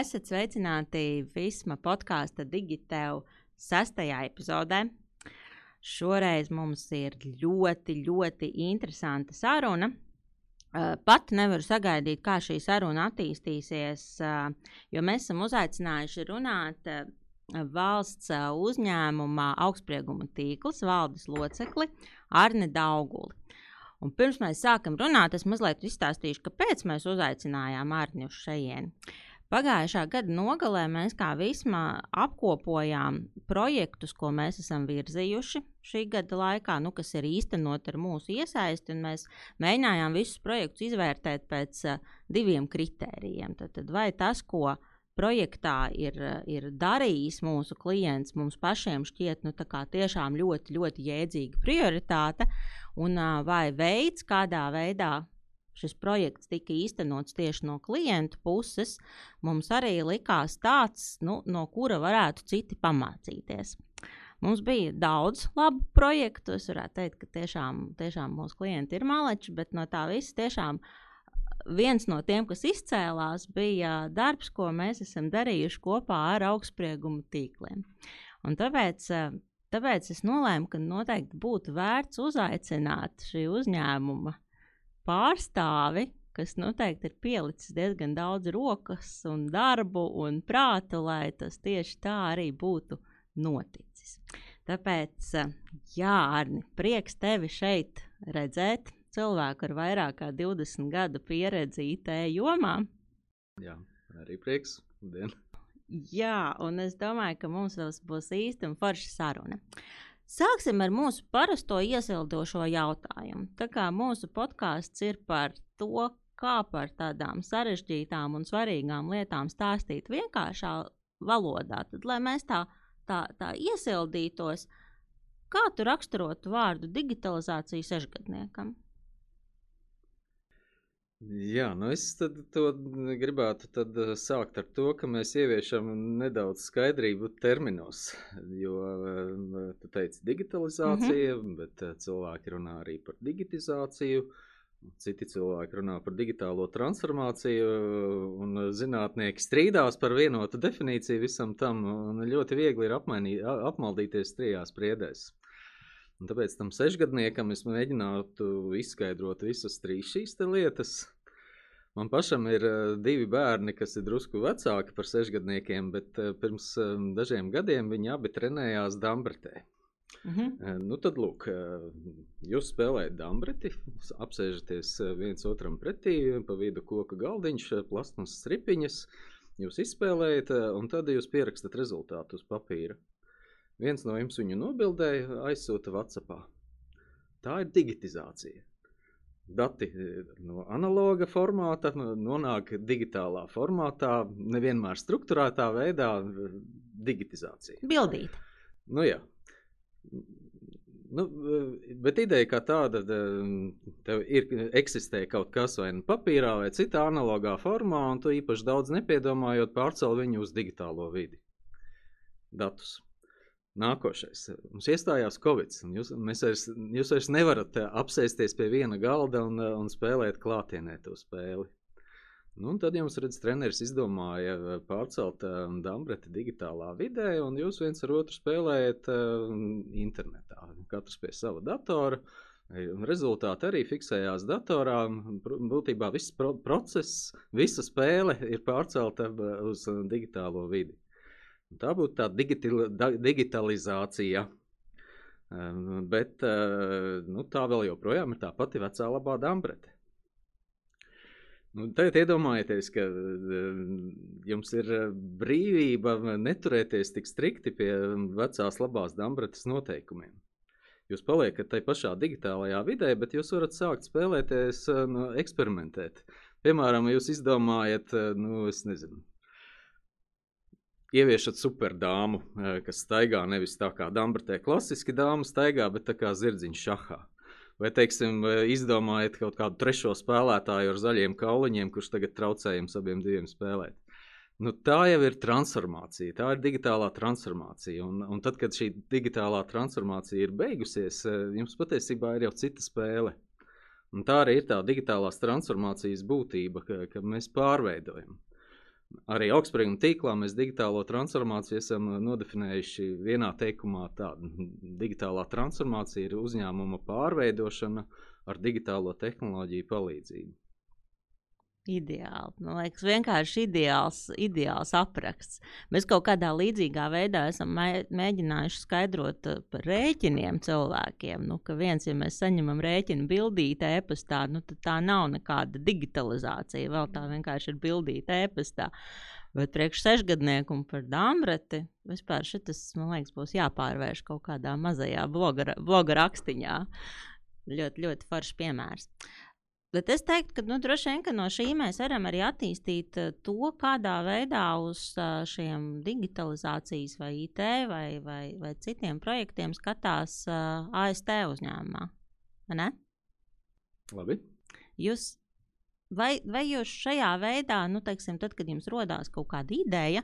Esat sveicināti Visma podkāstu Digitēlu sastajā epizodē. Šoreiz mums ir ļoti, ļoti interesanta saruna. Uh, pat nevaru sagaidīt, kā šī saruna attīstīsies, uh, jo mēs esam uzaicinājuši runāt uh, valsts uzņēmuma augstsprieguma tīkls valdes locekli Arni Dauguli. Un pirms mēs sākam runāt, es mazliet izstāstīšu, kāpēc mēs uzaicinājām Arni uz šejieni. Pagājušā gada nogalē mēs kā vismā apkopojām projektus, ko mēs esam virzījuši šī gada laikā, nu, kas ir īstenot ar mūsu iesaisti. Mēs mēģinājām visus projektus izvērtēt pēc uh, diviem kritērijiem. Tad, tad vai tas, ko projektā ir, ir darījis mūsu klients, mums pašiem šķiet nu, tiešām ļoti, ļoti jēdzīga prioritāte, un uh, vai veids, kādā veidā šis projekts tika īstenots tieši no klientu puses, mums arī likās tāds, nu, no kura varētu citi pamācīties. Mums bija daudz labu projektu. Es varētu teikt, ka tiešām, tiešām mūsu klienti ir maleči, bet no tā visa tiešām viens no tiem, kas izcēlās, bija darbs, ko mēs esam darījuši kopā ar augstspriegumu tīkliem. Un tāpēc, tāpēc es nolēmu, ka noteikti būtu vērts uzaicināt šī uzņēmuma pārstāvi, kas noteikti ir pielicis diezgan daudz rokas un darbu un prāta, lai tas tieši tā arī būtu noticis. Tāpēc, jā, Arni, prieks tevi šeit redzēt. Cilvēku ar vairāk kā 20 gadu pieredzi IT jomā. Jā, arī prieks. Dien. Jā, un es domāju, ka mums būs īsta un forša saruna. Sāksim ar mūsu parasto iesildošo jautājumu. Tā kā mūsu podkāsts ir par to, kā par tādām sarežģītām un svarīgām lietām stāstīt vienkāršā valodā, tad lai mēs tā, tā, tā iesildītos, kā tu raksturotu vārdu digitalizācija sešgadniekam? Jā, nu es gribētu eh, sākt ar to, ka mēs ieviešam nedaudz skaidrību terminos. Jo eh, tu teici digitalizācija, mm -hmm. bet eh, cilvēki runā arī par digitizāciju. Citi cilvēki runā par digitālo transformāciju, un zinātnieki strīdās par vienotu definīciju visam tam. Ļoti viegli ir apmainīt, apmaldīties trijās priedēs. Un tāpēc tam sešgadniekam es mēģinātu izskaidrot visas trīs šīs lietas. Man pašam ir uh, divi bērni, kas ir drusku vecāki par sešgadniekiem, bet uh, pirms uh, dažiem gadiem viņi abi trenējās Dambretē. Mm -hmm. uh, nu tad, lūk, jūs spēlējat dambreti, apsēžaties viens otram pretī, pa vidu koka galdiņš, plasmas stripiņas, jūs izspēlējat, un tad jūs pierakstat rezultātu uz papīra. Viens no jums viņu nobildēja, aizsūta WhatsAppā. Tā ir digitizācija. Dati e, no analoga formāta nonāk digitālā formātā, nevienmēr struktūrētā veidā e, digitizācija. Bildīt. Nu, jā. Nu, e, bet ideja kā tāda, tev ir, eksistē kaut kas vai nu papīrā, vai citā analogā formā, un tu īpaši daudz nepiedomājot pārcēl viņu uz digitālo vidi. Datus. Nākošais. Mums iestājās Covid. Jūs, vairs, jūs vairs nevarat eh, apsēsties pie viena galda un, eh, un spēlēt klātienē to spēli. Nu, tad jums, redz, treneris izdomāja eh, pārcelt uh, dambreti digitālā vidē, un jūs viens ar otru spēlējat uh, internetā. Katrs pie sava datora. Rezultāti arī fiksējās datorā. Būtībā viss pro process, visa spēle ir pārcelta uz digitālo vidi. Tā būtu tā digital, digitalizācija. Bet uh, nu, tā vēl joprojām ir tā pati vecā labā dambrete. Nu, tagad iedomājieties, ka uh, jums ir brīvība neturēties tik strikti pie vecās labās dambretes noteikumiem. Jūs paliekat tajā pašā digitālajā vidē, bet jūs varat sākt spēlēties, uh, nu, eksperimentēt. Piemēram, jūs izdomājat, nu, es nezinu, ieviešat superdāmu, kas staigā nevis tā kā Dambratē klasiski dāma staigā, bet tā kā zirdziņš šahā. Vai, teiksim, izdomājat kaut kādu trešo spēlētāju ar zaļiem kauliņiem, kurš tagad traucē jums abiem diviem spēlēt. Nu, tā jau ir transformācija, tā ir digitālā transformācija. Un, un tad, kad šī digitālā transformācija ir beigusies, jums patiesībā ir jau cita spēle. Un tā arī ir tā digitālās transformācijas būtība, ka, ka mēs pārveidojam. Arī augstsprieguma tīklā mēs digitālo transformāciju esam nodefinējuši vienā teikumā. Tāda digitālā transformācija ir uzņēmuma pārveidošana ar digitālo tehnoloģiju palīdzību. Ideāli. Man liekas, vienkārši ideāls, ideāls apraksts. Mēs kaut kādā līdzīgā veidā esam mēģinājuši skaidrot uh, par rēķiniem cilvēkiem. Nu, ka viens, ja mēs saņemam rēķinu bildītē, e-pastā, nu, tad tā nav nekāda digitalizācija. Vēl tā vienkārši ir bildīte e-pastā. Bet priekš sešgadnieku un par dāmbreti vispār šis, man liekas, būs jāpārvērš kaut kādā mazajā bloga, bloga rakstiņā. Ļoti, ļoti foršs piemērs. Uh, Bet es teiktu, ka nu, droši vien ka no šī mēs varam arī attīstīt uh, to, kādā veidā uz uh, šiem digitalizācijas vai IT vai, vai, vai citiem projektiem skatās uh, AST uzņēmumā. Ne? Labi. Jūs, vai, vai jūs šajā veidā, nu, teiksim, tad, kad jums rodās kaut kāda ideja,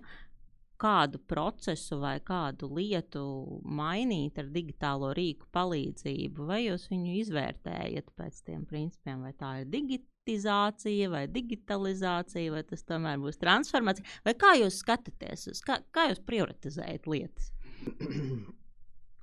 kādu procesu vai kādu lietu mainīt ar digitālo rīku palīdzību, vai jūs viņu izvērtējat pēc tiem principiem, vai tā ir digitizācija vai digitalizācija, vai tas tomēr būs transformācija, vai kā jūs skatāties kā, kā jūs prioritizējat lietas?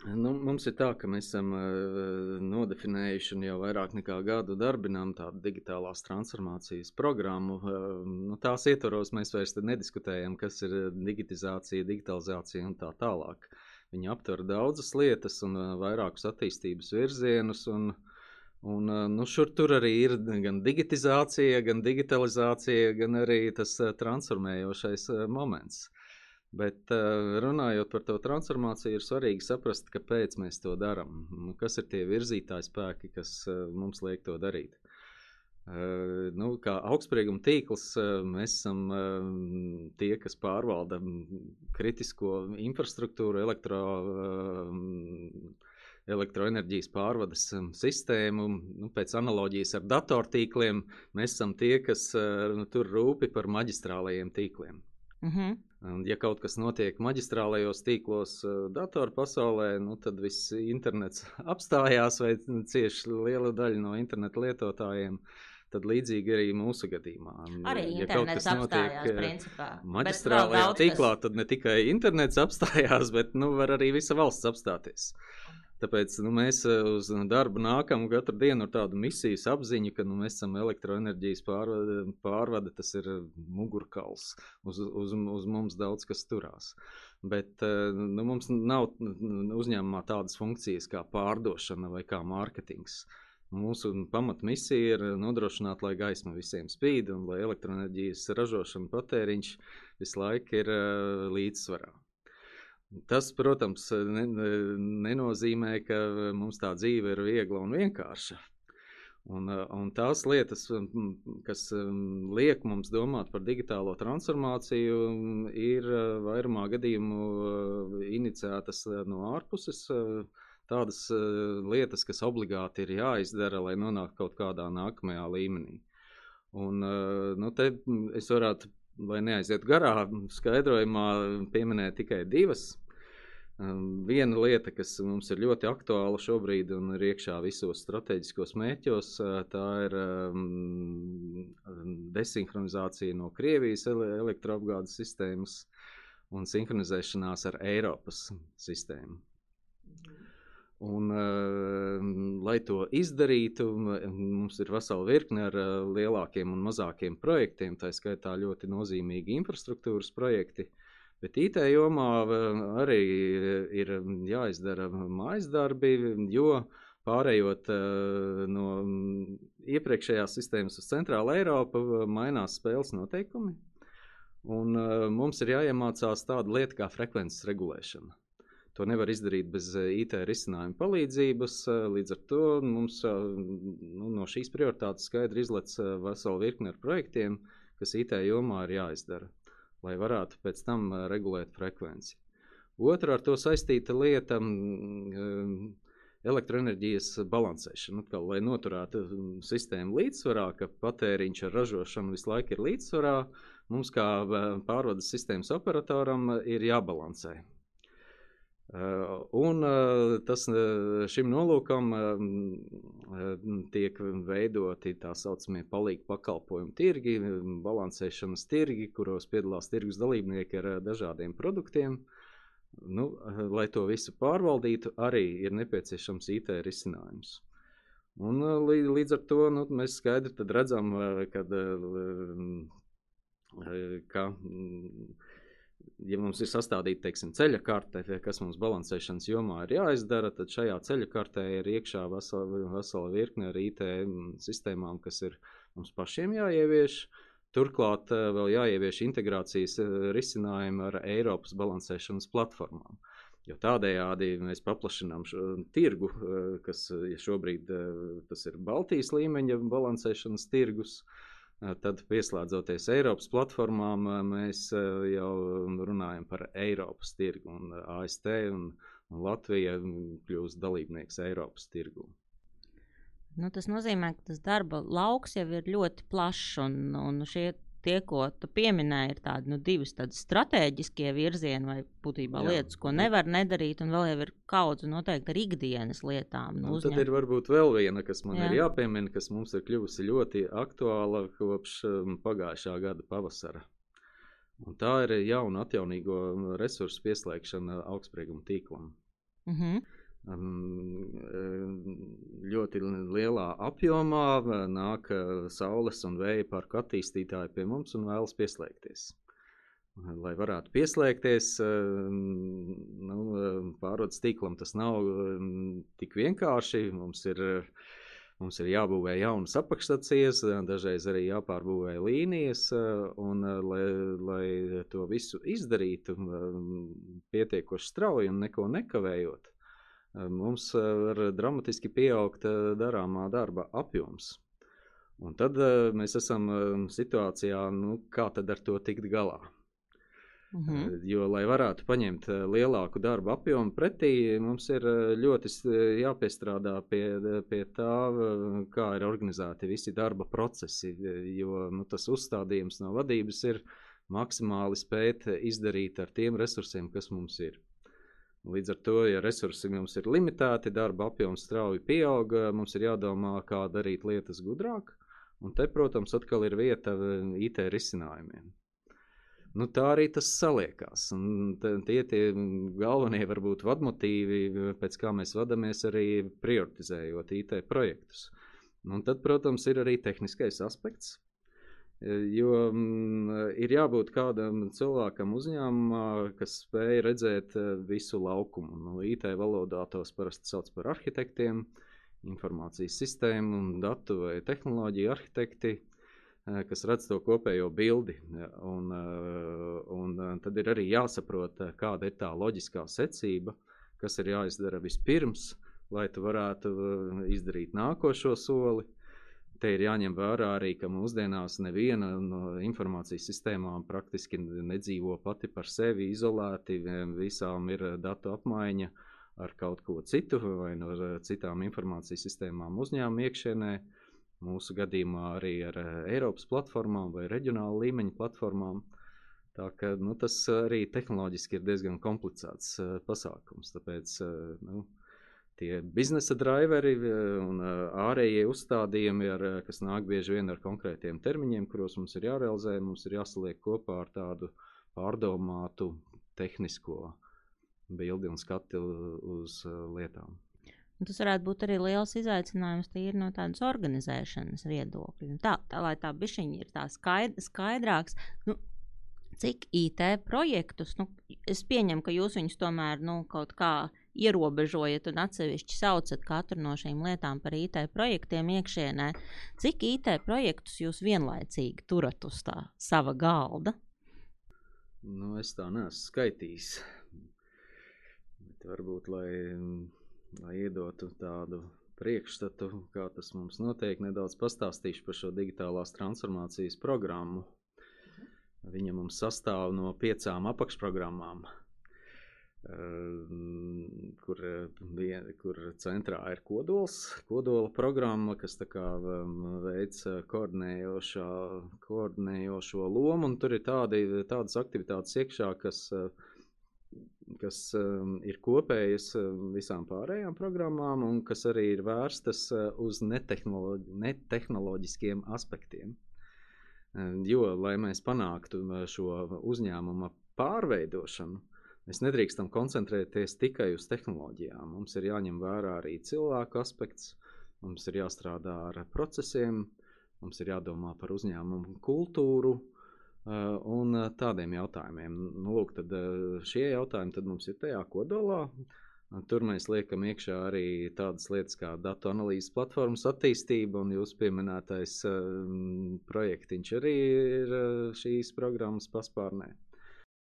Nu, mums ir tā, ka mēs esam uh, nodefinējuši un jau vairāk nekā gadu darbinām tādu digitālās transformācijas programmu. Uh, nu, tās ietvaros mēs vairs nediskutējam, kas ir digitizācija, digitalizācija un tā tālāk. Viņi aptver daudzas lietas un uh, vairākus attīstības virzienus. Un, Un, nu, šur tur arī ir gan digitizācija, gan digitalizācija, gan arī tas transformējošais moments. Bet uh, runājot par to transformāciju, ir svarīgi saprast, kāpēc mēs to darām. Nu, kas ir tie virzītāji spēki, kas uh, mums liek to darīt? Uh, nu, kā augstsprieguma tīkls, mēs esam tie, kas pārvalda kritisko infrastruktūru, elektro, elektroenerģijas pārvades sistēmu. Nu, pēc analoģijas ar datortīkliem, mēs esam tie, kas nu, tur rūpi par maģistrālajiem tīkliem. Uh mhm. Ja kaut kas notiek maģistrālajos tīklos, eh, datoru pasaulē, nu, tad viss internets apstājās, vai cieši liela daļa no interneta lietotājiem. Tad līdzīgi arī mūsu gadījumā. Arī ja kaut kas notiek eh, maģistrālajā tīklā, tad ne tikai internets apstājās, bet nu, var arī visa valsts apstāties. Tāpēc nu, mēs eh, uz darbu nākam katru dienu ar tādu misijas apziņu, ka nu, mēs esam elektroenerģijas pārvade, pārvade tas ir mugurkauls. Uz, uz, uz mums daudz kas turās. Bet eh, nu, mums nav uzņēmumā tādas funkcijas kā pārdošana vai kā mārketings. Mūsu pamatmisija ir nodrošināt, lai gaisma visiem spīd un lai elektroenerģijas ražošana patēriņš visu laiku ir uh, līdzsvarā. Tas, protams, ne, nenozīmē, ka mums tā dzīve ir viegla un vienkārša. Un, un tās lietas, kas liek mums domāt par digitālo transformāciju, ir vairumā gadījumu iniciētas no ārpuses. Tādas lietas, kas obligāti ir jāizdara, lai nonāktu kaut kādā nākamajā līmenī. Un, nu, te es varētu, lai neaizietu garā, skaidrojumā pieminēt tikai divas Viena lieta, kas mums ir ļoti aktuāla šobrīd un ir iekšā visos strateģiskos mērķos, tā ir desinhronizācija no Krievijas elektroapgādes sistēmas un sinhronizēšanās ar Eiropas sistēmu. Un, lai to izdarītu, mums ir vesela virkne ar lielākiem un mazākiem projektiem, tā skaitā ļoti nozīmīgi infrastruktūras projekti. Uh, Bet IT jomā arī ir jāizdara mājas darbi, jo pārējot no iepriekšējās sistēmas uz Centrālu Eiropu, mainās spēles noteikumi. Un mums ir jāiemācās tāda lieta kā frekvences regulēšana. To nevar izdarīt bez IT risinājuma palīdzības. Līdz ar to mums nu, no šīs prioritātes skaidri izlec vesela virkne ar projektiem, kas IT jomā ir jāizdara lai varētu pēc tam regulēt frekvenci. Otra ar to saistīta lieta - elektroenerģijas balansēšana. Atkal, lai noturētu sistēmu līdzsvarā, ka patēriņš ar ražošanu visu laiku ir līdzsvarā, mums kā pārvades sistēmas operatoram ir jābalansē. Un tas, šim nolūkam tiek veidoti tā saucamie palīgu pakalpojumu tirgi, balansēšanas tirgi, kuros piedalās tirgus dalībnieki ar dažādiem produktiem. Nu, lai to visu pārvaldītu, arī ir nepieciešams IT risinājums. Un, līdz ar to nu, mēs skaidri redzam, kad, ka ja mums ir sastādīta teiksim, ceļa karte, kas mums balansēšanas jomā ir jāizdara, tad šajā ceļa kartē ir iekšā vesela, vesela virkne ar IT sistēmām, kas ir mums pašiem jāievieš. Turklāt eh, vēl jāievieš integrācijas eh, risinājumi ar Eiropas balansēšanas platformām. Jo tādējādi mēs paplašinām šo tirgu, eh, kas šobrīd tas ir Baltijas līmeņa balansēšanas tirgus. Uh, Tad, pieslēdzoties Eiropas platformām, mēs jau runājam par Eiropas tirgu, un ASV un, un Latvija kļūst dalībnieks Eiropas tirgu. Nu, tas nozīmē, ka tas darba lauks jau ir ļoti plašs, un, un šie tie, ko tu pieminēji, ir tādi nu, divi strateģiskie virzieni, vai būtībā Jā. lietas, ko nevar nedarīt, un vēl jau ir kaudze noteikti ar ikdienas lietām. Nu, uzņem... tad ir varbūt vēl viena, kas man Jā. ir jāpiemina, kas mums ir kļuvusi ļoti aktuāla kopš um, pagājušā gada pavasara. Un tā ir jauna atjaunīgo resursu pieslēgšana augstsprieguma tīklam. Mhm. Ļoti lielā apjomā nāk saules un vēja parku attīstītāji pie mums un vēlas pieslēgties. Lai varētu pieslēgties, nu, pārvades tīklam tas nav tik vienkārši. Mums ir, mums ir jābūvē jaunas apakšstacijas, dažreiz arī jāpārbūvē līnijas, un lai, lai to visu izdarītu pietiekoši strauji un neko nekavējot, mums var dramatiski pieaugt darāmā darba apjoms. Un tad mēs esam situācijā, nu, kā tad ar to tikt galā. Mm -hmm. Jo, lai varētu paņemt lielāku darba apjomu pretī, mums ir ļoti jāpiestrādā pie, pie tā, kā ir organizēti visi darba procesi. Jo nu, tas uzstādījums no vadības ir maksimāli spēt izdarīt ar tiem resursiem, kas mums ir. Līdz ar to, ja resursi mums ir limitēti, darba apjoms strauji pieaug, mums ir jādomā, kā darīt lietas gudrāk. Un te, protams, atkal ir vieta IT risinājumiem. Nu, tā arī tas saliekās. Tie ir galvenie, varbūt, vadmotīvi, pēc kā mēs vadāmies arī prioritizējot IT projektus. Un tad, protams, ir arī tehniskais aspekts, Jo mm, ir jābūt kādam cilvēkam uzņēmumā, kas spēj redzēt eh, visu laukumu. Nu, IT valodā tos parasti sauc par arhitektiem, informācijas sistēmu datu vai tehnoloģiju arhitekti, eh, kas redz to kopējo bildi. Un, eh, un tad ir arī jāsaprot, kāda ir tā loģiskā secība, kas ir jāizdara vispirms, lai tu varētu izdarīt nākošo soli te ir jāņem vērā arī, ka mūsdienās neviena no informācijas sistēmām praktiski nedzīvo pati par sevi izolēti. Visām ir datu apmaiņa ar kaut ko citu vai no citām informācijas sistēmām uzņēmuma iekšienē. Mūsu gadījumā arī ar Eiropas platformām vai reģionāla līmeņa platformām. Tā ka, nu, tas arī tehnoloģiski ir diezgan komplicēts uh, pasākums. Tāpēc uh, nu, tie biznesa driveri un ārējie uzstādījumi, ar, kas nāk bieži vien ar konkrētiem termiņiem, kuros mums ir jārealizē, mums ir jāsaliek kopā ar tādu pārdomātu tehnisko bildi un skatu uz lietām. Un tas varētu būt arī liels izaicinājums tīri no tādas organizēšanas viedokļa. Nu tā, tā lai tā bišķiņa ir tā skaid, skaidrāks, nu, cik IT projektus, nu, es pieņemu, ka jūs viņus tomēr nu, kaut kā uh, ierobežojat un atsevišķi saucat katru no šīm lietām par IT projektiem iekšienē, cik IT projektus jūs vienlaicīgi turat uz tā sava galda? Nu, es tā neesmu skaitījis. Bet varbūt, lai, lai iedotu tādu priekšstatu, kā tas mums notiek, nedaudz pastāstīšu par šo digitālās transformācijas programmu. Viņa mums sastāv no piecām apakšprogrammām. Ehm, kur, vien, kur centrā ir kodols, kodola programma, kas ehm, veic eh, koordinējošo, koordinējošo lomu. Tur ir tādi, tādas aktivitātes iekšā, kas, eh, kas ir kopējas visām pārējām programmām un kas arī ir vērstas uz netehnoloģi netehnoloģiskiem aspektiem. Jo, lai mēs panāktu šo uzņēmuma pārveidošanu, mēs nedrīkstam koncentrēties tikai uz tehnoloģijām. Mums ir jāņem vērā arī cilvēku aspekts, mums ir jāstrādā ar procesiem, mums ir jādomā par uzņēmumu kultūru, Uh, un tādiem jautājumiem. Nu, lūk, tad, uh, šie jautājumi mums ir tajā kodolā. Tur mēs liekam iekšā arī tādas lietas kā datu analīzes platformas attīstība, un jūsu pieminētais uh, projektiņš arī ir šīs programmas paspārnē.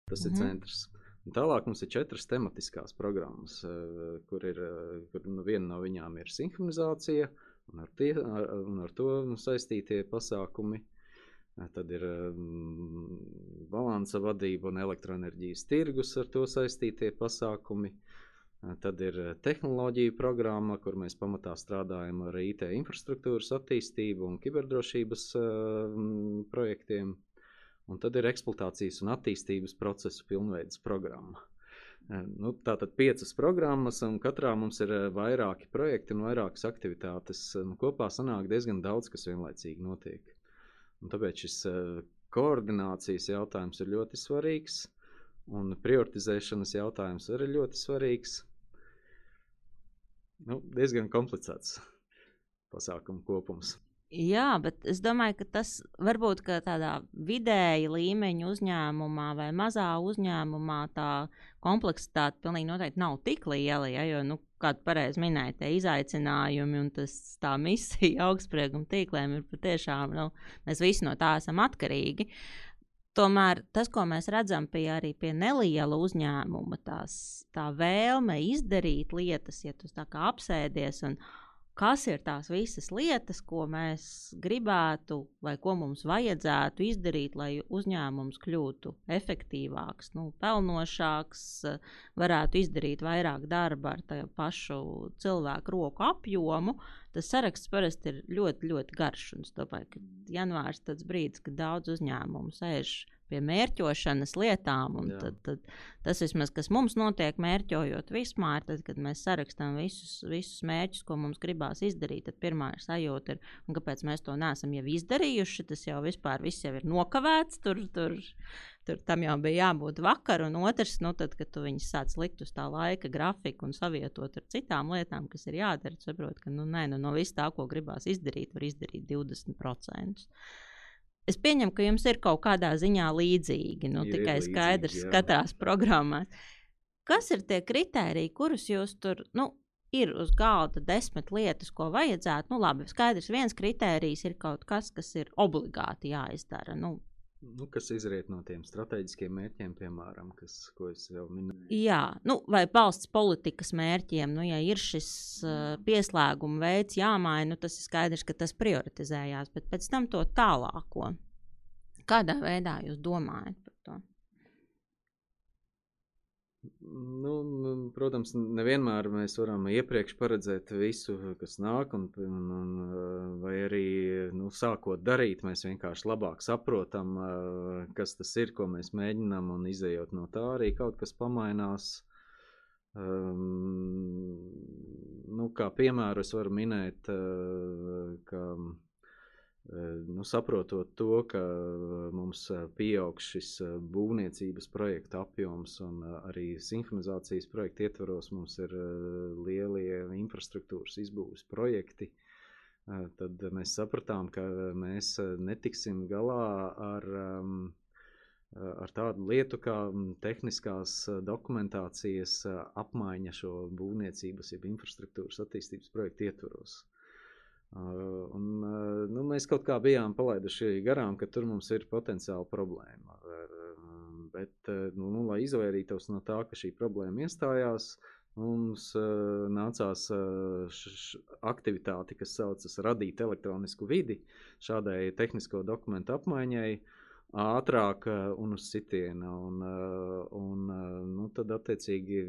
Tas mhm. ir centrs. Un tālāk mums ir četras tematiskās programmas, uh, kur, ir, uh, kur nu, viena no viņām ir sinhronizācija, un ar, tie, ar, un ar to saistītie pasākumi. Uh, Tad ir um, balansa vadība un elektroenerģijas tirgus ar to saistītie pasākumi. Tad ir tehnoloģija programma, kur mēs pamatā strādājam ar IT infrastruktūras attīstību un kiberdrošības uh, projektiem. Un tad ir eksploatācijas un attīstības procesu pilnveidas programma. Nu, Tātad piecas programmas, un katrā mums ir vairāki projekti un vairākas aktivitātes. Nu, kopā sanāk diezgan daudz, kas vienlaicīgi notiek. Un tāpēc šis koordinācijas jautājums ir ļoti svarīgs, un prioritizēšanas jautājums arī ļoti svarīgs. Nu, diezgan komplicēts pasākumu kopums. Jā, bet es domāju, ka tas varbūt ka tādā vidēja līmeņa uzņēmumā vai mazā uzņēmumā tā kompleksitāte pilnīgi noteikti nav tik liela. Ja, jo, nu, kā tu pareizi minēji, tie izaicinājumi un tas, tā misija augstsprieguma tīkliem ir patiešām, nu, mēs visi no tā esam atkarīgi. Tomēr tas, ko mēs redzam pie, arī pie neliela uzņēmuma, tās, tā vēlme izdarīt lietas, ja tu tā kā apsēdies un kas ir tās visas lietas, ko mēs gribētu vai ko mums vajadzētu izdarīt, lai uzņēmums kļūtu efektīvāks, nu, pelnošāks, varētu izdarīt vairāk darba ar tādu pašu cilvēku roku apjomu. Tas saraksts parasti ir ļoti, ļoti garš. Un es domāju, ka janvārs ir tas brīdis, kad daudz uzņēmumu sēž pie mērķošanas lietām. Tad, tad tas vismaz, kas mums notiek mērķojot vispār, tad, kad mēs sarakstām visus, visus mērķus, ko mums gribās izdarīt, tad pirmā ir sajūta, ir, kāpēc mēs to neesam jau izdarījuši. Tas jau vispār viss jau ir nokavēts. Tur, tur, tur tam jau bija jābūt vakar, un otrs, nu, tad, kad tu viņus sāc likt uz tā laika grafiku un savietot ar citām lietām, kas ir jādara, saprot, ka nu, nē, nu, no viss tā, ko gribās izdarīt, var izdarīt 20%. Es pieņemu, ka jums ir kaut kādā ziņā līdzīgi, nu, ir tikai līdzīgi, skaidrs jā. katrās programmās. Kas ir tie kriteriji, kurus jūs tur, nu, ir uz galda desmit lietas, ko vajadzētu? Nu, labi, skaidrs, viens kriterijs ir kaut kas, kas ir obligāti jāizdara. Nu, Nu, kas izriet no tiem strateģiskiem mērķiem, piemēram, kas, ko es jau minēju. Jā, nu, vai valsts politikas mērķiem, nu, ja ir šis uh, pieslēguma veids jāmaina, nu, tas ir skaidrs, ka tas prioritizējās, bet pēc tam to tālāko. Kādā veidā jūs domājat par to? Nu, nu, protams, nevienmēr mēs varam iepriekš paredzēt visu, kas nāk, un, un, un, vai arī nu, sākot darīt, mēs vienkārši labāk saprotam, kas tas ir, ko mēs mēģinām, un izējot no tā arī kaut kas pamainās. Um, nu, kā piemēru es varu minēt, ka nu, saprotot to, ka mums pieaug šis būvniecības projekta apjoms un arī sinhronizācijas projekta ietvaros mums ir lielie infrastruktūras izbūves projekti, tad mēs sapratām, ka mēs netiksim galā ar, ar tādu lietu kā tehniskās dokumentācijas apmaiņa šo būvniecības, jeb infrastruktūras attīstības projektu ietvaros. Un, nu, mēs kaut kā bijām palaiduši garām, ka tur mums ir potenciāli problēma. Bet, nu, nu, lai izvairītos no tā, ka šī problēma iestājās, mums nācās š, aktivitāti, kas saucas radīt elektronisku vidi šādai tehnisko dokumentu apmaiņai, ātrāk un uz sitiena. Un, un, nu, tad, attiecīgi,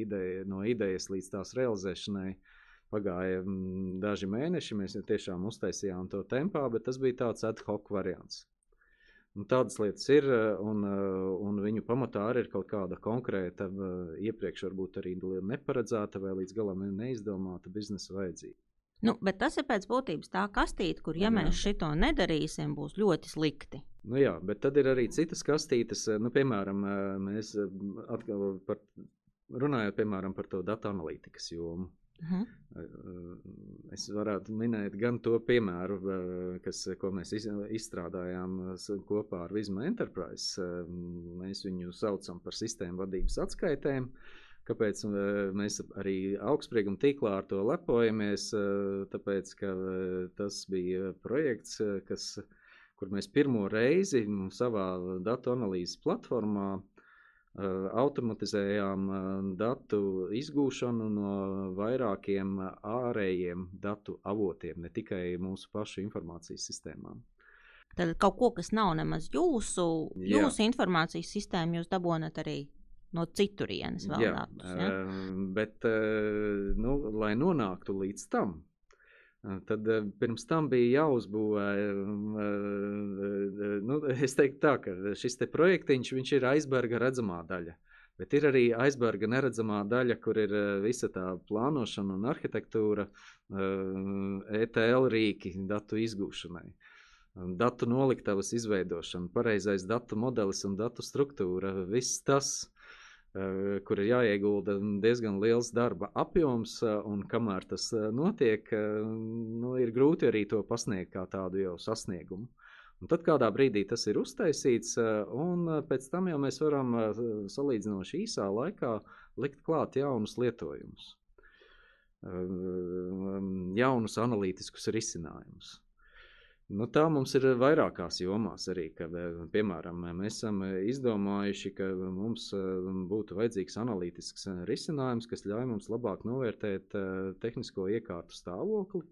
ideja, no idejas līdz tās realizēšanai Pagāja mm, daži mēneši, mēs tiešām uztaisījām to tempā, bet tas bija tāds ad hoc variants. Un tādas lietas ir, un, un viņu pamatā arī ir kaut kāda konkrēta, iepriekš varbūt arī neparedzēta vai līdz galam neizdomāta biznesa vajadzība. Nu, bet tas ir pēc būtības tā kastīte, kur, ja jā. mēs šito nedarīsim, būs ļoti slikti. Nu jā, bet tad ir arī citas kastītes, nu, piemēram, mēs atkal par, runājot piemēram, par to datu analītikas jomu. Mhm. Es varētu minēt gan to piemēru, kas, ko mēs izstrādājām kopā ar Visma Enterprise. Mēs viņu saucam par sistēmu vadības atskaitēm. Kāpēc mēs arī augstsprieguma tīklā ar to lepojamies? Tāpēc, ka tas bija projekts, kas, kur mēs pirmo reizi savā datu analīzes platformā automatizējām datu izgūšanu no vairākiem ārējiem datu avotiem, ne tikai mūsu pašu informācijas sistēmām. Tad kaut ko, kas nav nemaz jūsu, jūsu Jā. informācijas sistēma, jūs dabūjat arī no citurienes vēl Jā, datus. Ja? Bet, nu, lai nonāktu līdz tam, Tad pirms tam bija jāuzbūvē, nu, es teiktu tā, ka šis te projektiņš, viņš ir aizberga redzamā daļa. Bet ir arī aizberga neredzamā daļa, kur ir visa tā plānošana un arhitektūra, ETL rīki datu izgūšanai. Datu noliktavas izveidošana, pareizais datu modelis un datu struktūra, viss tas kur ir jāiegulda diezgan liels darba apjoms, eh, un kamēr tas eh, notiek, nu, ir grūti arī to pasniegt kā tādu jau sasniegumu. Un tad kādā brīdī tas ir uztaisīts, un pēc tam jau mēs varam salīdzinoši īsā laikā likt klāt jaunus lietojumus, jaunus analītiskus risinājumus. Nu, tā mums ir vairākās jomās arī, ka, piemēram, mēs esam izdomājuši, ka mums būtu vajadzīgs analītisks risinājums, kas ļauj mums labāk novērtēt tehnisko iekārtu stāvokli,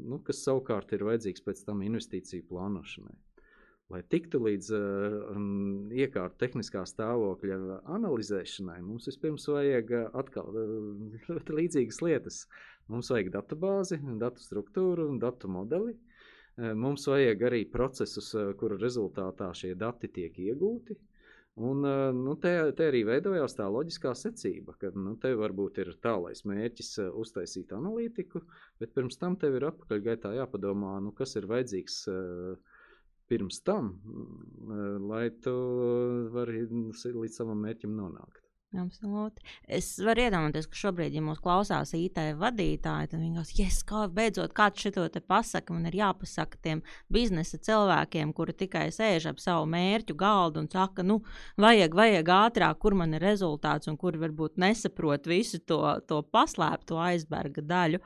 nu, kas savukārt ir vajadzīgs pēc tam investīciju plānošanai. Lai tiktu līdz um, iekārtu tehniskā stāvokļa analizēšanai, mums vispirms vajag atkal ļoti līdzīgas lietas. Mums vajag databāzi, datu struktūru un datu modeli. Uh, Mums vajag arī procesus, kuru rezultātā šie dati tiek iegūti. Un, nu, te, te arī veidojās tā loģiskā secība, ka nu, te varbūt ir tālais mērķis uztaisīt analītiku, bet pirms tam tev ir atpakaļgaitā jāpadomā, nu, kas ir vajadzīgs pirms tam, lai tu vari līdz savam mērķim nonākt. Absolūti. Es varu iedomāties, ka šobrīd, ja mūsu klausās IT vadītāji, tad viņi domā, yes, kā beidzot kāds šo te pasaka. Man ir jāpasaka tiem biznesa cilvēkiem, kuri tikai sēž ap savu mērķu galdu un saka, nu, vajag, vajag ātrāk, kur man ir rezultāts, un kuri varbūt nesaprot visu to, to paslēpto aizberga daļu.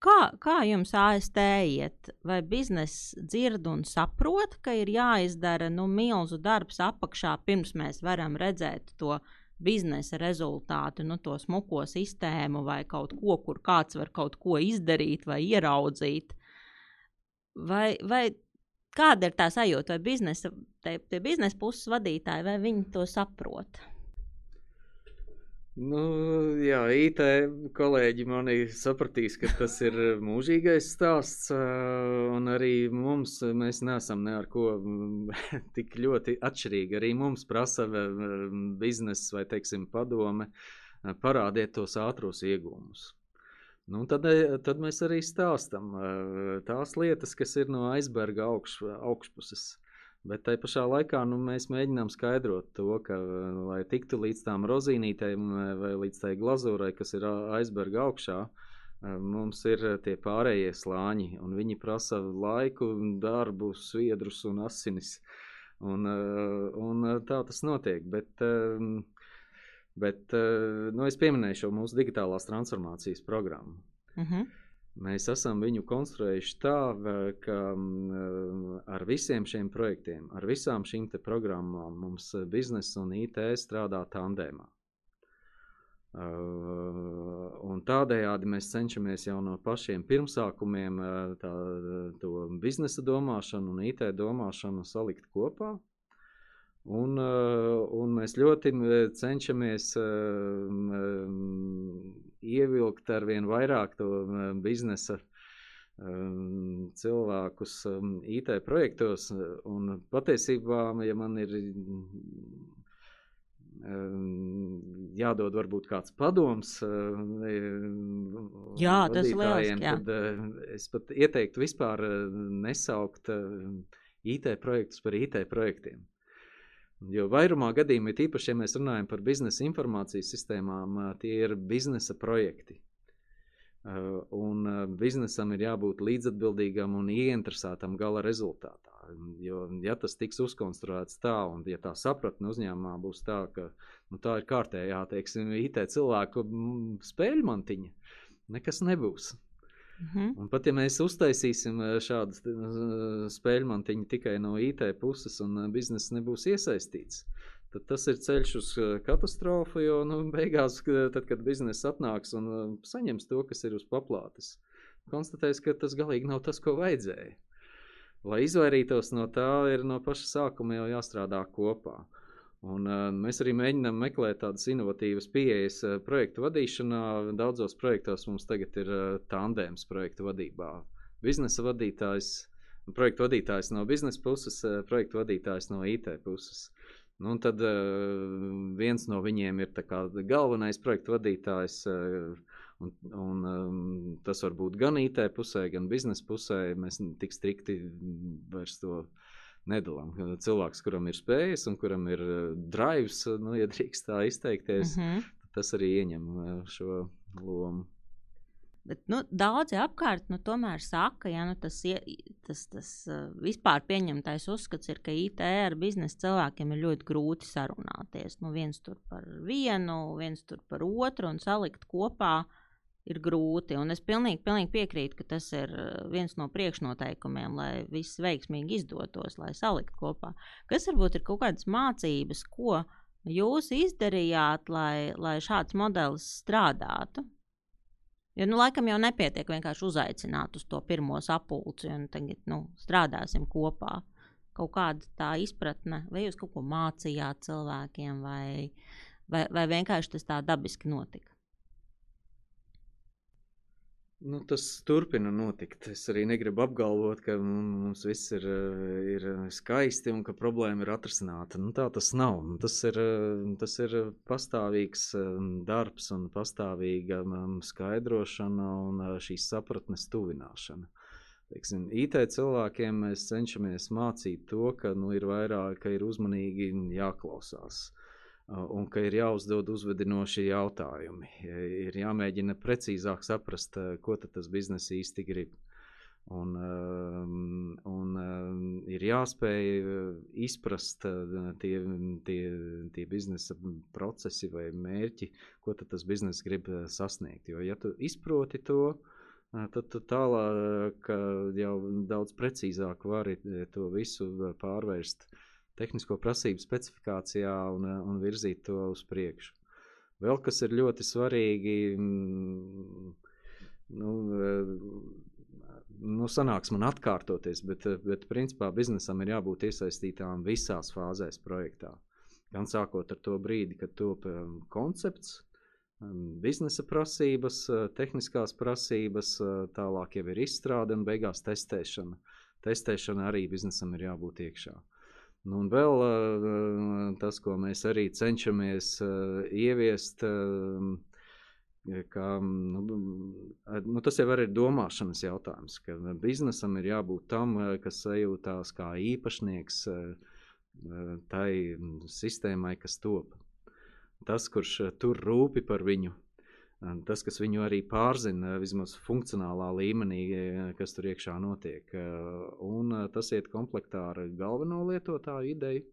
Kā, kā jums AST iet? Vai biznesa dzird un saprot, ka ir jāizdara nu, milzu darbs apakšā, pirms mēs varam redzēt to? Biznesa rezultātu, nu, to smuko sistēmu vai kaut ko, kur kāds var kaut ko izdarīt vai ieraudzīt. Vai, vai kāda ir tā sajūta, vai biznesa, te, tie biznesa puses vadītāji, vai viņi to saprot? Nu, jā, IT kolēģi manī sapratīs, ka tas ir mūžīgais stāsts, un arī mums, mēs neesam ne ar ko tik ļoti atšķirīgi. Arī mums prasa biznesa vai, teiksim, padome parādiet tos ātros iegūmus. Nu, tad, tad mēs arī stāstam tās lietas, kas ir no aizberga augš, augšpuses. Bet tajā pašā laikā nu, mēs mēģinām skaidrot to, ka, lai tiktu līdz tām rozīnītēm vai līdz tai glazūrai, kas ir aizberga augšā, mums ir tie pārējie slāņi, un viņi prasa laiku, darbu, sviedrus un asinis. Un, un tā tas notiek. Bet, bet nu, es pieminēju šo mūsu digitālās transformācijas programmu. Uh mhm. -huh. Mēs esam viņu konstruējuši tā, ka ar visiem šiem projektiem, ar visām šīm programmām mums biznesa un IT strādā tandēmā. Un tādējādi mēs cenšamies jau no pašiem pirmsākumiem tā, to biznesa domāšanu un IT domāšanu salikt kopā. Un, un mēs ļoti cenšamies ievilkt ar vien vairāk to biznesa cilvēkus IT projektos. Un patiesībā, ja man ir jādod varbūt kāds padoms. Jā, tas ir lieliski. Jā. Tad es pat ieteiktu vispār nesaukt IT projektus par IT projektiem. Jo vairumā gadījumā, tīpaši, ja mēs runājam par biznesa informācijas sistēmām, tie ir biznesa projekti. Un biznesam ir jābūt līdzatbildīgam un ieinteresētam gala rezultātā. Jo, ja tas tiks uzkonstruēts tā, un ja tā sapratne uzņēmumā būs tā, ka nu, tā ir kārtējā, teiksim, IT cilvēku spēļmantiņa, nekas nebūs. Mm -hmm. Un pat ja mēs uztaisīsim šādu spēļmantiņu tikai no IT puses un biznesa nebūs iesaistīts, tad tas ir ceļš uz katastrofu, jo nu, beigās, tad, kad biznesa atnāks un saņems to, kas ir uz paplātes, konstatēs, ka tas galīgi nav tas, ko vajadzēja. Lai izvairītos no tā, ir no paša sākuma jau jāstrādā kopā. Un, uh, mēs arī mēģinām meklēt tādas inovatīvas pieejas uh, projektu vadīšanā. Daudzos projektos mums tagad ir uh, tandēms projektu vadībā. Biznesa vadītājs, projektu vadītājs no biznesa puses, uh, projektu vadītājs no IT puses. Nu, un tad uh, viens no viņiem ir galvenais projektu vadītājs. Uh, Un, un, um, tas var būt gan IT pusē, gan biznesa pusē. Mēs tik strikti vairs to nedalām. Cilvēks, kuram ir spējas un kuram ir uh, drives, nu, ja drīkst tā izteikties, mm -hmm. tas arī ieņem uh, šo lomu. Bet, nu, daudzi apkārt nu, tomēr saka, ka ja, nu, tas, tas, tas uh, vispār pieņemtais uzskats ir, ka IT ar biznesa cilvēkiem ir ļoti grūti sarunāties. Nu, viens tur par vienu, viens tur par otru un salikt kopā uh, ir grūti. Un es pilnīgi, pilnīgi piekrītu, ka tas ir eh, viens no priekšnoteikumiem, lai viss veiksmīgi izdotos, lai salikt kopā. Kas varbūt ir kaut kādas mācības, ko jūs izdarījāt, lai, lai šāds modelis strādātu? Jo, nu, laikam jau nepietiek vienkārši uzaicināt uz to pirmo sapulci un tagad nu, strādāsim kopā. Kaut kāda tā izpratne, vai jūs kaut ko mācījāt cilvēkiem, vai, vai, vai vienkārši tas tā dabiski notika? Nu, tas turpina notikt. Es arī negribu apgalvot, ka mums viss ir, ir skaisti un ka problēma ir atrisināta. Nu, tā tas nav. Tas ir, tas ir pastāvīgs darbs un pastāvīga um, skaidrošana un šīs sapratnes tuvināšana. Teiksim, IT cilvēkiem mēs cenšamies mācīt to, ka nu, ir vairāk, ka ir uzmanīgi jāklausās un ka ir jāuzdod uzvedinošie jautājumi. Ir jāmēģina precīzāk saprast, ko tas biznesa īsti grib. Un, un ir jāspēj izprast tie, tie, tie biznesa procesi vai mērķi, ko tas biznesa grib sasniegt. Jo, ja tu izproti to, tad tu tālāk jau daudz precīzāk vari to visu pārvērst uh, tehnisko prasību specifikācijā un, un virzīt to uz priekšu. Vēl kas ir ļoti svarīgi, mm, nu, nu sanāks man atkārtoties, bet, bet principā biznesam ir jābūt iesaistītām visās fāzēs projektā. Gan sākot ar to brīdi, kad top koncepts, um, biznesa prasības, tehniskās prasības, tālāk jau ir izstrāde un beigās testēšana. Testēšana arī biznesam ir jābūt iekšā. Nu, un vēl uh, tas, ko mēs arī cenšamies uh, ieviest, uh, ka, nu, nu, tas jau ir domāšanas jautājums, ka biznesam ir jābūt tam, kas sajūtās kā īpašnieks tai sistēmai, kas top. Tas, kurš tur rūpi par viņu, tas, kas viņu arī pārzina, vismaz funkcionālā līmenī, kas tur iekšā notiek. Un tas iet komplektā ar galveno lietotāju ideju.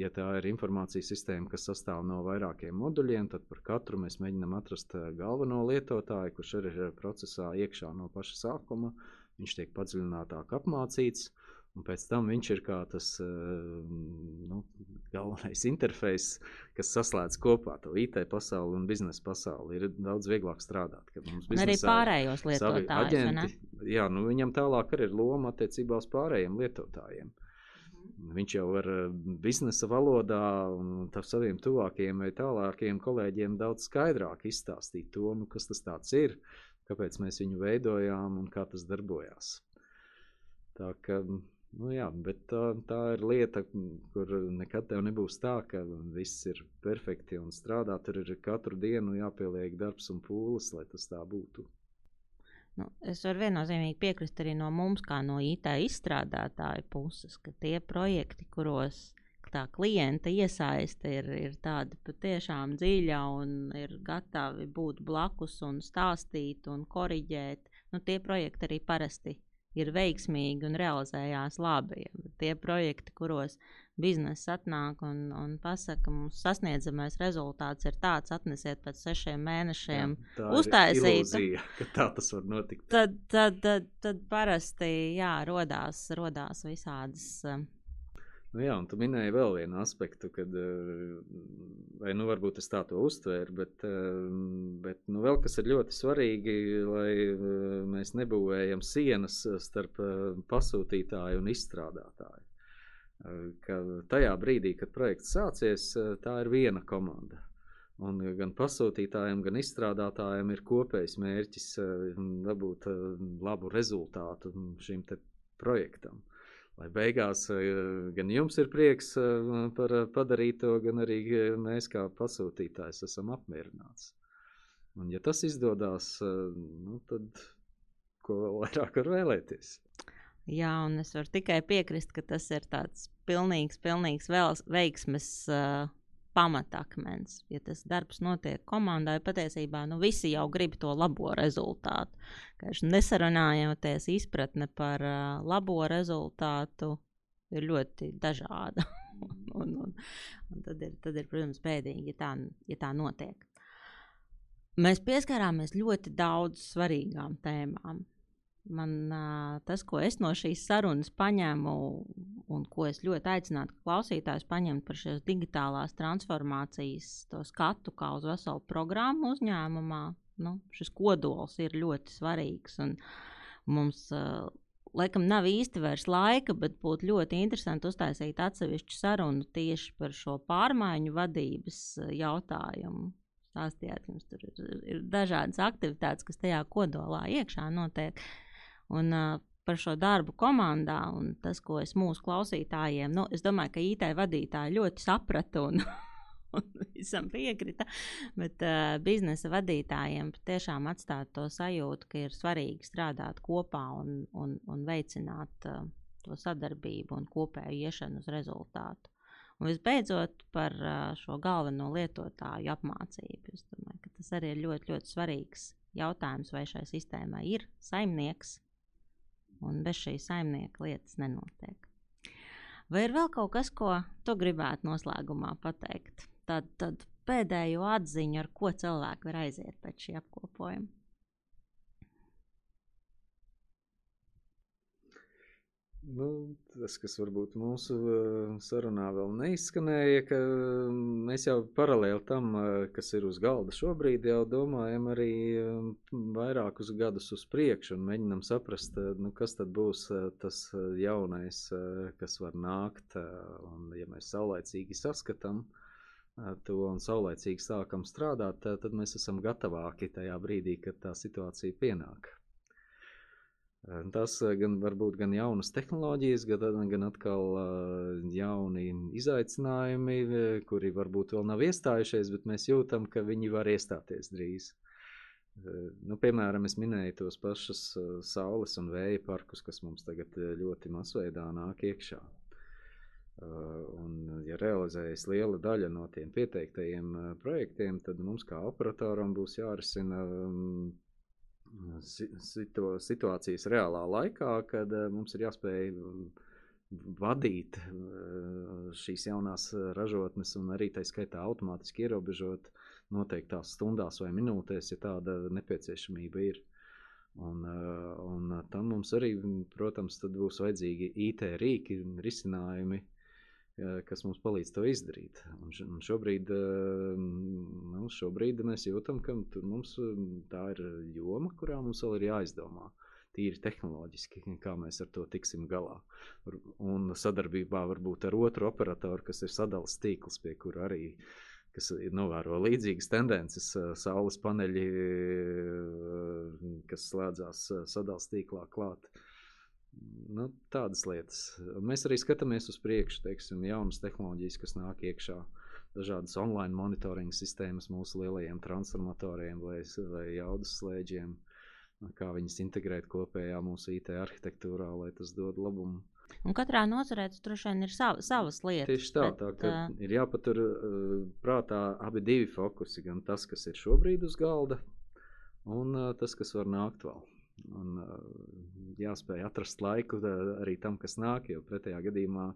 Ja tā ir informācijas sistēma, kas sastāv no vairākiem moduļiem, tad par katru mēs mēģinām atrast galveno lietotāju, kurš ir procesā iekšā no paša sākuma. Viņš tiek padziļinātāk apmācīts, uh, Un pēc tam viņš ir kā tas eh, nu, galvenais interfejs, kas saslēdz kopā to IT pasauli un biznesa pasauli. Ir daudz vieglāk strādāt. Arī pārējos lietotājus. Jā, nu, viņam tālāk arī ir loma attiecībā uz pārējiem lietotājiem. Mhm. Viņš jau ar eh, biznesa valodā un saviem tuvākajiem vai tālākajiem kolēģiem daudz skaidrāk izstāstīt to, nu, kas tas ir. kāpēc mēs viņu veidojām un kā tas darbojās. Tā ka, nu jā, bet tā, tā ir lieta, kur nekad tev nebūs tā, ka viss ir perfekti un strādā. Tur ir katru dienu jāpieliek darbs un pūles, lai tas tā būtu. Nu, es varu viennozīmīgi piekrist arī no mums, kā no IT izstrādātāja puses, ka tie projekti, kuros tā klienta iesaiste ir, ir tāda patiešām dziļa un ir gatavi būt blakus un stāstīt un korrigēt. Nu, tie projekti arī parasti ir veiksmīgi un realizējās labi. Ja tie projekti, kuros biznesa atnāk un, un pasaka, mums sasniedzamais rezultāts ir tāds, atnesiet pēc sešiem mēnešiem, uztaisīt. Ka tā tas var notikt. Tad, tad, tad, tad parasti jā, rodās, rodās visādas. Nu jā, un tu minēji vēl vienu aspektu, kad, eh, vai nu varbūt es tā to uztvēru, bet, eh, bet nu vēl kas ir ļoti svarīgi, lai eh, mēs nebūvējam sienas starp pasūtītāju un izstrādātāju. Ka tajā brīdī, kad projekts sācies, tā ir viena komanda. Un gan pasūtītājiem, gan izstrādātājiem ir kopējs mērķis dabūt labu rezultātu šim projektam. Lai beigās eh, gan jums ir prieks eh, par padarīto, gan arī eh, mēs kā pasūtītājs esam apmierināts. Un ja tas izdodas, nu, tad ko vēl vairāk var vēlēties? Jā, un es varu tikai piekrist, ka tas ir tāds pilnīgs, pilnīgs vēls, veiksmes uh, pamatakmens. Ja tas darbs notiek komandā, patiesībā nu, visi jau grib to labo rezultātu. Nesarunājoties, izpratne par uh, labo rezultātu ir ļoti dažāda. un, un, un tad, ir, tad ir, protams, bēdīgi, ja tā, ja tā notiek. Mēs pieskarāmies ļoti daudz svarīgām tēmām. Man tas, ko es no šīs sarunas paņēmu, un ko es ļoti aicinātu klausītājus paņemt par šīs digitālās transformācijas skatu kā uz veselu programmu uzņēmumā, nu, šis kodols ir ļoti svarīgs. Mums, laikam, nav īsti vairs laika, bet būtu ļoti interesanti uztaisīt atsevišķu sarunu tieši par šo pārmaiņu vadības jautājumu. Stāstījāt, jums tur ir, ir dažādas aktivitātes, kas tajā kodolā iekšā notiek. Un, uh, par šo darbu komandā un tas, ko es mūsu klausītājiem, nu, es domāju, ka IT vadītāji ļoti saprata un, un visam piekrita. Bet uh, biznesa vadītājiem tiešām atstāt to sajūtu, ka ir svarīgi strādāt kopā un, un, un veicināt uh, to sadarbību un kopēju iešanu uz rezultātu. Un visbeidzot, par uh, šo galveno lietotāju apmācību. Es domāju, ka tas arī ir ļoti, ļoti svarīgs jautājums, vai šai sistēmai ir saimnieks, un bez šī saimnieka lietas nenotiek. Vai ir vēl kaut kas, ko tu gribētu noslēgumā pateikt? Tad, tad pēdējo atziņu, ar ko cilvēki var aiziet pēc šī apkopojuma. Nu, tas, kas varbūt mūsu uh, sarunā vēl neizskanēja, ka um, mēs jau paralēli tam, uh, kas ir uz galda šobrīd, jau domājam arī um, vairākus gadus uz priekšu un mēģinam saprast, nu, kas tad būs tas jaunais, kas var nākt. Un, ja mēs saulēcīgi saskatām to un saulēcīgi sākam strādāt, tad mēs esam gatavāki tajā brīdī, kad tā situācija pienāk. Tas gan var būt gan jaunas tehnoloģijas, gan, gan atkal jauni izaicinājumi, kuri varbūt vēl nav iestājušies, bet mēs jūtam, ka viņi var iestāties drīz. Nu, piemēram, es minēju tos pašus saules un vēja parkus, kas mums tagad ļoti masveidā nāk iekšā. Un, ja realizējas liela daļa no tiem pieteiktajiem projektiem, tad mums kā operatoram būs jārisina situ, situācijas reālā laikā, kad eh, mums ir jāspēj mm, vadīt eh, šīs jaunās ražotnes un arī tā skaitā automātiski ierobežot noteiktās stundās vai minūtēs, ja tāda nepieciešamība ir. Un, eh, un tam mums arī, protams, būs vajadzīgi IT rīki, risinājumi, uh, kas mums palīdz to izdarīt. Un šobrīd, nu, šobrīd mēs jūtam, ka mums tā ir joma, kurā mums vēl ir jāizdomā. Tīri tehnoloģiski, kā mēs ar to tiksim galā. Un sadarbībā varbūt ar otru operatoru, kas ir sadalījums tīkls, pie kura arī kas novēro līdzīgas tendences, saules paneļi, kas slēdzās sadalījuma tīklā klāt. Nu, tādas lietas. Mēs arī skatāmies uz priekšu, teiksim, jaunas tehnoloģijas, kas nāk iekšā. Dažādas online monitoringa sistēmas mūsu lielajiem transformatoriem vai, vai jaudas slēdžiem, kā viņas integrēt kopējā mūsu IT arhitektūrā, lai tas dod labumu Un katrā nozarē tas droši vien ir sav, savas lietas. Tieši tā, bet, tā ka uh, ir jāpatur uh, prātā abi divi fokusi. Gan tas, kas ir šobrīd uz galda, un uh, tas, kas var nākt vēl. Un, uh, jāspēj atrast laiku uh, arī tam, kas nāk, jo pretējā gadījumā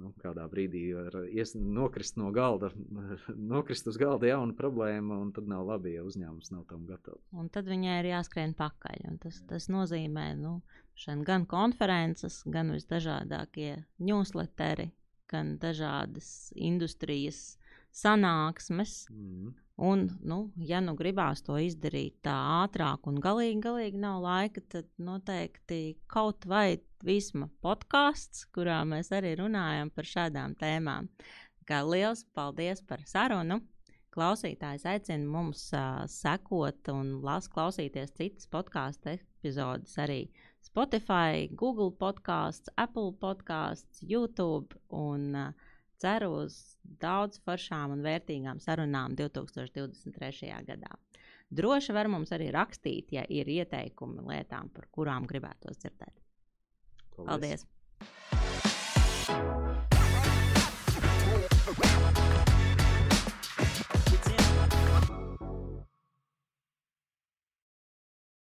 nu, kādā brīdī var ies, nokrist no galda, nokrist uz galda jauna problēma, un tad nav labi, ja uzņēmums nav tam gatavs. Un tad viņai ir jāskrien pakaļ. Tas, tas nozīmē, nu, gan konferences, gan visdažādākie newsletteri, gan dažādas industrijas sanāksmes. Mm. Un, nu, ja nu gribās to izdarīt tā ātrāk un galīgi, galīgi nav laika, tad noteikti kaut vai visma podkāsts, kurā mēs arī runājam par šādām tēmām. Kā liels paldies par sarunu! Klausītājs aicina mums uh, sekot un las, klausīties citas podkāstu epizodes arī Spotify, Google podkāsts, Apple podkāsts, YouTube un uh, ceru uz daudz foršām un vērtīgām sarunām 2023. gadā. Droši var mums arī rakstīt, ja ir ieteikumi lietām, par kurām gribētos dzirdēt. Paldies! Paldies.